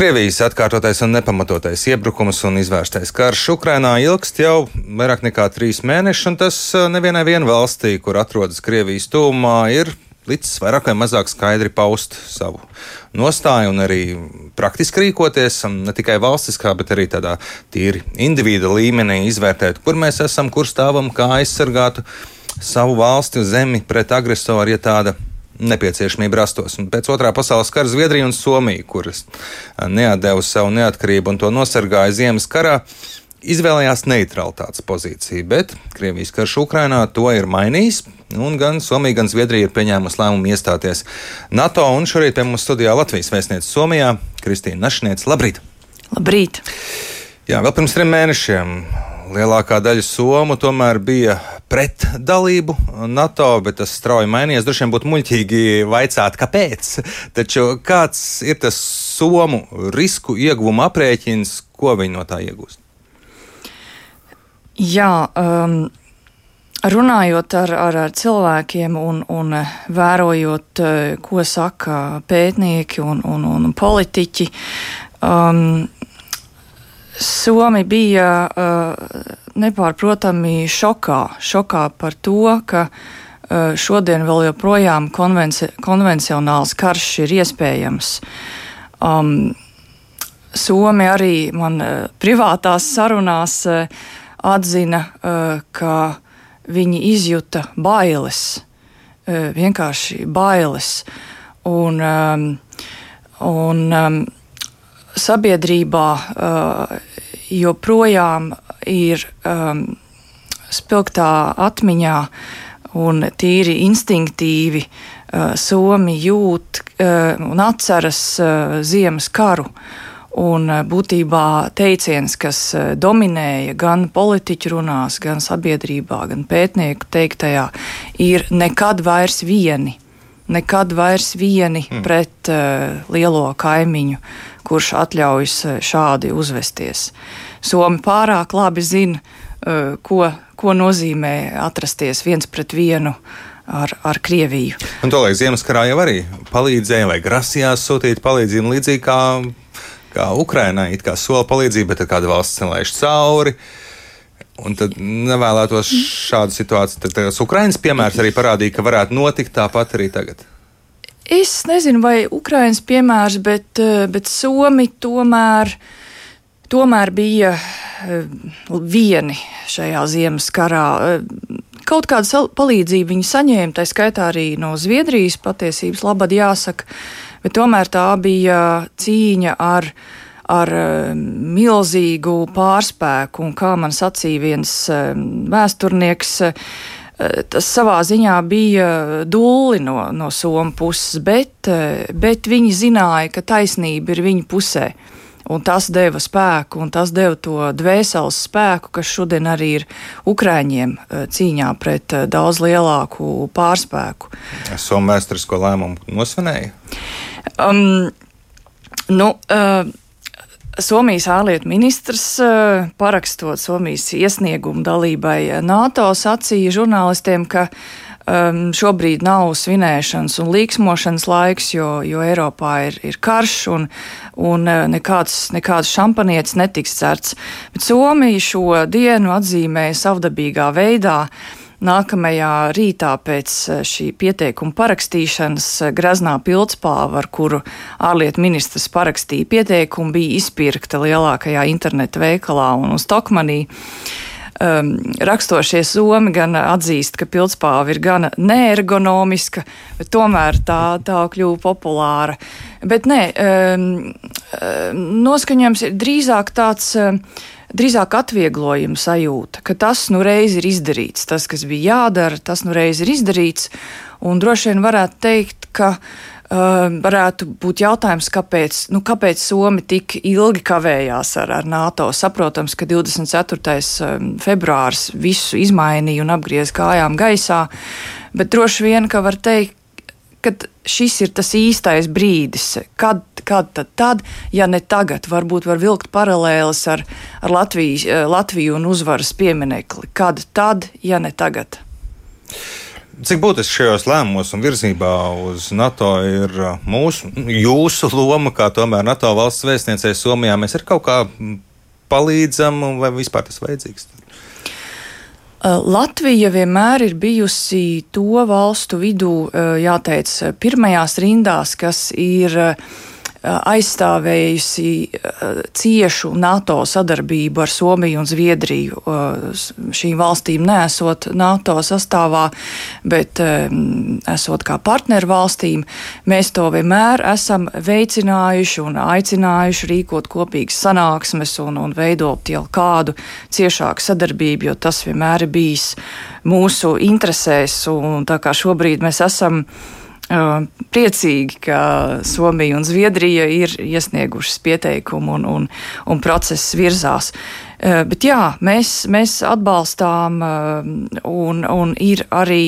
Krievijas atkārtotais un nepamatotais iebrukums un izvērstais karš Ukrainā ilgst jau vairāk nekā trīs mēnešus, un tas uh, nevienai vien valstī, kur atrodas Krievijas tūmā, ir līdz vairāk vai mazāk skaidri paust savu nostāju un arī praktiski rīkoties, ne tikai valstiskā, bet arī tādā tīri individu līmenī izvērtēt, kur mēs esam, kur stāvam, kā aizsargātu savu valsti, zemi pret agresoru, ja tāda nepieciešamība rastos. Un pēc otrā pasaules kara Zviedrija un Somija, kuras neatdeva savu neatkarību un to nosargāja Ziemas karā, izvēlējās neutralitātes pozīciju, bet Krievijas karš Ukrainā to ir mainījis. Un gan Somija, gan Zviedrija ir pieņēmusi lēmumu iestāties NATO. Un šorīt pie mums studijā Latvijas vēstniece Somijā Kristīna Našniece. Labrīt! Labrīt! Jā, vēl pirms trim mēnešiem lielākā daļa Somu tomēr bija pret dalību NATO, bet tas strauji mainījās. Droši vien būtu muļķīgi vaicāt, kāpēc. Taču kāds ir tas Somu risku ieguvumu aprēķins, ko viņi no tā iegūst? Jā, um, runājot ar, ar, ar cilvēkiem un, un vērojot, ko saka pētnieki un, un, un politiķi, um, Somi bija uh, nepārprotami šokā, šokā par to, ka uh, šodien vēl joprojām konvenci konvencionāls karš ir iespējams. Um, Somi arī man uh, privātās sarunās atzina, ka viņi izjuta bailes, vienkārši bailes. Un, um, un, um, sabiedrībā uh, joprojām ir um, spilgtā atmiņā un tīri instinktīvi uh, Somi jūt uh, un atceras uh, ziemas karu. Un uh, būtībā teiciens, kas uh, dominēja gan politiķu runās, gan sabiedrībā, gan pētnieku teiktajā, ir nekad vairs vieni nekad vairs vieni mm. pret uh, lielo kaimiņu, kurš atļaujas uh, šādi uzvesties. Somi pārāk labi zina, uh, ko, ko nozīmē atrasties viens pret vienu. Ar, ar Krieviju. Un to laikam Ziemasskarā jau arī palīdzēja, vai grasījās sūtīt palīdzību līdzīgi kā, kā Ukrainai. It kā sola palīdzību, bet kāda valsts nelaiž cauri. Un tad nevēlētos šādu situāciju. Tad Ukraiņas piemērs arī parādīja, ka varētu notikt tāpat arī tagad. Es nezinu, vai Ukraiņas piemērs, bet, eh, bet Somi tomēr, tomēr bija eh, vieni šajā ziemas karā. Eh, kaut kādu palīdzību viņi saņēma, tā skaitā arī no Zviedrijas patiesības labad jāsaka, bet tomēr tā bija cīņa ar ar milzīgu pārspēku, un kā man sacīja viens vēsturnieks, tas savā ziņā bija dūli no, no Somu puses, bet, bet viņi zināja, ka taisnība ir viņu pusē. Un tas deva spēku, un tas deva to dvēseles spēku, kas šodien arī ir Ukrāņiem cīņā pret daudz lielāku pārspēku. Somu vēsturisko lēmumu nosvinēja? Um, nu, uh, Somijas ārlietu ministrs, eh, parakstot Somijas iesniegumu dalībai NATO, sacīja žurnālistiem, ka um, šobrīd nav svinēšanas un līksmošanas laiks, jo, jo Eiropā ir, ir karš un, un eh, nekāds, nekāds šampanietis netiks certs. Bet Somija šo dienu atzīmēja savdabīgā veidā. Uh, Nākamajā rītā pēc eh, šī pieteikuma parakstīšanas eh, Graznā pildspāva, ar kuru ārlietu ministrs parakstīja pieteikumu, bija izpirkta lielākajā interneta veikalā un uz Tokmanī. Um, rakstošie somi gan atzīst, ka pildspāva ir gana neergonomiska, bet tomēr tā, tā kļuva populāra. Bet nē, um, noskaņojums ir drīzāk tāds. Um, drīzāk atvieglojuma sajūta, ka tas nu reiz ir izdarīts, tas, kas bija jādara, tas nu reiz ir izdarīts. Un droši vien varētu teikt, ka uh, varētu būt jautājums, kāpēc, nu, kāpēc Somi tik ilgi kavējās ar, ar NATO. Saprotams, ka 24. Um, februārs visu izmainīja un apgriez kājām gaisā, bet droši vien, ka var teikt, ka šis ir tas īstais brīdis, kad, kad tad, tad, ja ne tagad, varbūt var vilkt paralēles ar, ar Latvijas, eh, Latviju un uzvaras pieminekli. Kad tad, ja ne tagad? Cik būtiski šajos lēmumos un virzībā uz NATO ir mūsu, jūsu loma, kā tomēr NATO valsts vēstniecei Somijā? Mēs ir kaut kā palīdzam, vai vispār tas vajadzīgs? Latvija vienmēr ir bijusi to valstu vidū, jāteic, pirmajās rindās, kas ir aizstāvējusi ciešu NATO sadarbību ar Somiju un Zviedriju. Šīm valstīm nesot NATO sastāvā, bet esot kā partneru valstīm, mēs to vienmēr esam veicinājuši un aicinājuši rīkot kopīgas sanāksmes un, un veidot jau kādu ciešāku sadarbību, jo tas vienmēr ir bijis mūsu interesēs. Un tā kā šobrīd mēs esam priecīgi, ka Somija un Zviedrija ir iesniegušas pieteikumu un, un, un process virzās. Bet jā, mēs, mēs atbalstām un, un ir arī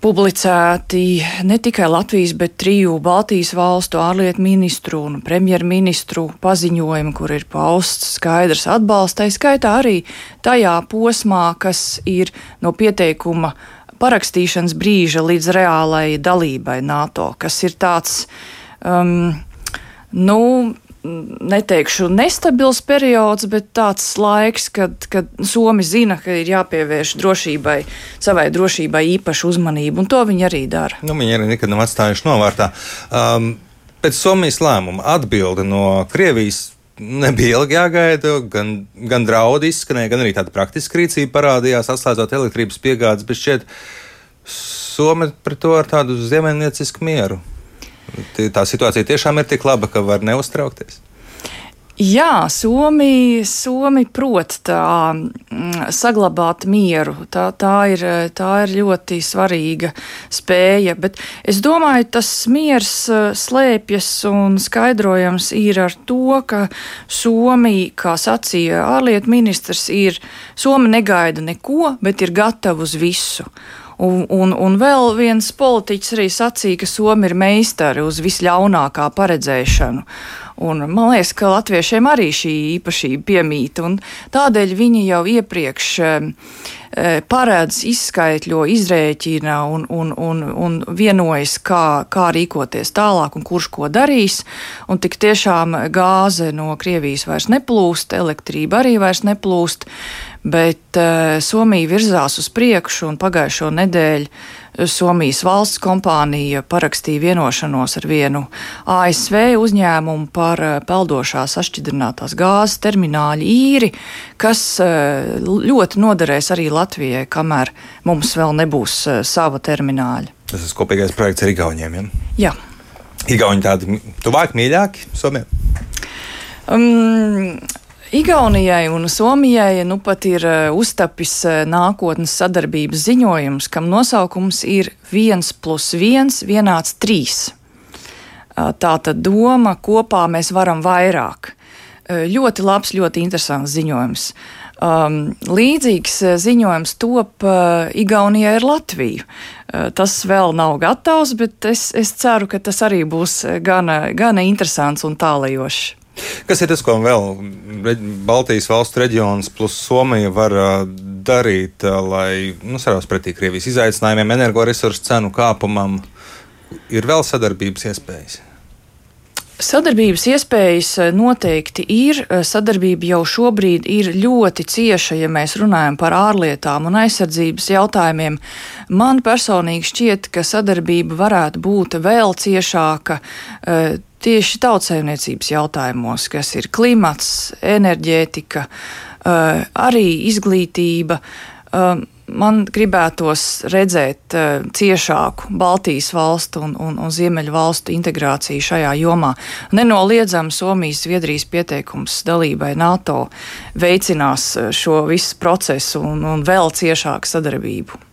publicēti ne tikai Latvijas, bet triju Baltijas valstu ārlietu ministru un premjerministru paziņojumi, kur ir pausts skaidrs atbalsts, tā skaitā arī tajā posmā, kas ir no pieteikuma parakstīšanas brīža līdz reālai dalībai NATO, kas ir tāds, um, nu, neteikšu nestabils periods, bet tāds laiks, kad, kad Somi zina, ka ir jāpievērš drošībai, savai drošībai īpašu uzmanību, un to viņi arī dara. Nu, viņi arī nekad nav atstājuši novārtā. Um, pēc Somijas lēmuma atbilde no Krievijas nebija ilgi jāgaida. Gan, gan draudi izskanēja, gan arī tāda praktiska rīcība parādījās, atslēdzot elektrības piegādes. Bet šķiet, Somija pret to ar tādu ziemeļniecisku mieru. Tā situācija tiešām ir tik laba, ka var neuztraukties. Jā, Somija, Somija prot tā mm, saglabāt mieru. Tā, tā, ir, tā ir ļoti svarīga spēja. Bet es domāju, tas miers eh, slēpjas un skaidrojams ir ar to, ka Somija, kā sacīja ārlietu ministrs, ir Somija negaida neko, bet ir gatava uz visu. Un, un, un vēl viens politiķis arī sacīja, ka Somija ir meistari uz visļaunākā paredzēšanu. Un man liekas, ka latviešiem arī šī īpašība piemīta, un tādēļ viņi jau iepriekš e, paredz, izskaidro, izrēķina un, un, un, un vienojas, kā, kā rīkoties tālāk un kurš ko darīs. Un tik tiešām gāze no Krievijas vairs neplūst, elektrība arī vairs neplūst, bet uh, Somija virzās uz priekšu un pagājušo nedēļu Somijas valsts kompānija parakstīja vienošanos ar vienu ASV uzņēmumu par eh, peldošās atšķidrinātās gāzes termināļu īri, kas eh, ļoti noderēs arī Latvijai, kamēr mums vēl nebūs eh, sava termināļa. Tas ir kopīgais projekts ar Igauniem. Ja? Jā. Igauni tādi tuvāk, mīļāki Somijai? Um, Igaunijai un Somijai nu pat ir uh, uztapis uh, nākotnes sadarbības ziņojums, kam nosaukums ir 1 plus 1 vienāds 3. Uh, tā tad doma kopā mēs varam vairāk. Ļoti labs, ļoti interesants ziņojums. Um, līdzīgs ziņojums top uh, Igaunijai ar Latviju. Uh, tas vēl nav gatavs, bet es, es ceru, ka tas arī būs gana, gana interesants un tālajošs. Kas ir tas, ko vēl Baltijas valstu reģions plus Somija var darīt, lai nu, sarās pretī Krievijas izaicinājumiem, energoresursu cenu kāpumam? Ir vēl sadarbības iespējas. Sadarbības iespējas noteikti ir. Sadarbība jau šobrīd ir ļoti cieša, ja mēs runājam par ārlietām un aizsardzības jautājumiem. Man personīgi šķiet, ka sadarbība varētu būt vēl ciešāka tieši tautsēmniecības jautājumos, kas ir klimats, enerģētika, eh, arī izglītība. Eh, man gribētos redzēt uh, ciešāku Baltijas valstu un, un, un Ziemeļu valstu integrāciju šajā jomā. Nenoliedzami Somijas, Zviedrijas pieteikums dalībai NATO veicinās šo visu procesu un, un vēl ciešāku sadarbību.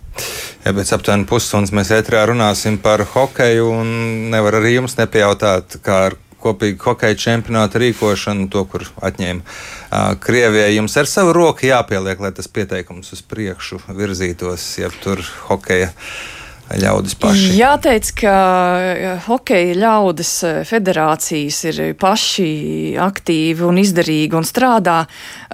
Ja pēc aptuveni pusstundas mēs ētrā runāsim par hokeju, un nevar arī jums nepajautāt, kā ar kopīgu hokeja čempionātu rīkošanu, to, kur atņēma uh, Krievijai. Jums ar savu roku jāpieliek, lai tas pieteikums uz priekšu virzītos, ja tur hokeja ļaudis paši? Jāteic, ka hokeja ļaudis federācijas ir paši aktīvi un izdarīgi un strādā.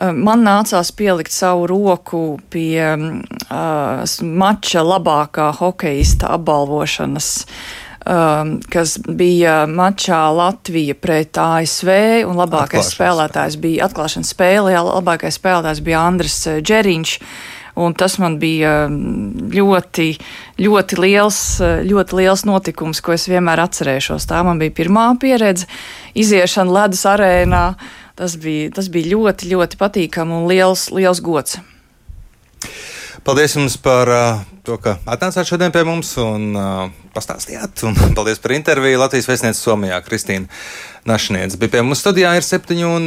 Man nācās pielikt savu roku pie uh, mača labākā hokeista apbalvošanas. Um, kas bija mačā Latvija pret ASV, un labākais spēlētājs bija atklāšanas spēlē. Labākais spēlētājs bija Andris Džeriņš. Uh, Un tas man bija mm, ļoti, ļoti, liels, ļoti liels notikums, ko es vienmēr atcerēšos. Tā man bija pirmā pieredze, iziešana ledus arēnā. Tas bija, tas bija ļoti, ļoti patīkami un liels, liels gods. Paldies jums par uh, to, ka atnācāt šodien pie mums un uh, pastāstījāt. Un paldies par interviju. Latvijas vēstniece Somijā Kristīna Našniec bija pie mums studijā ir septiņi.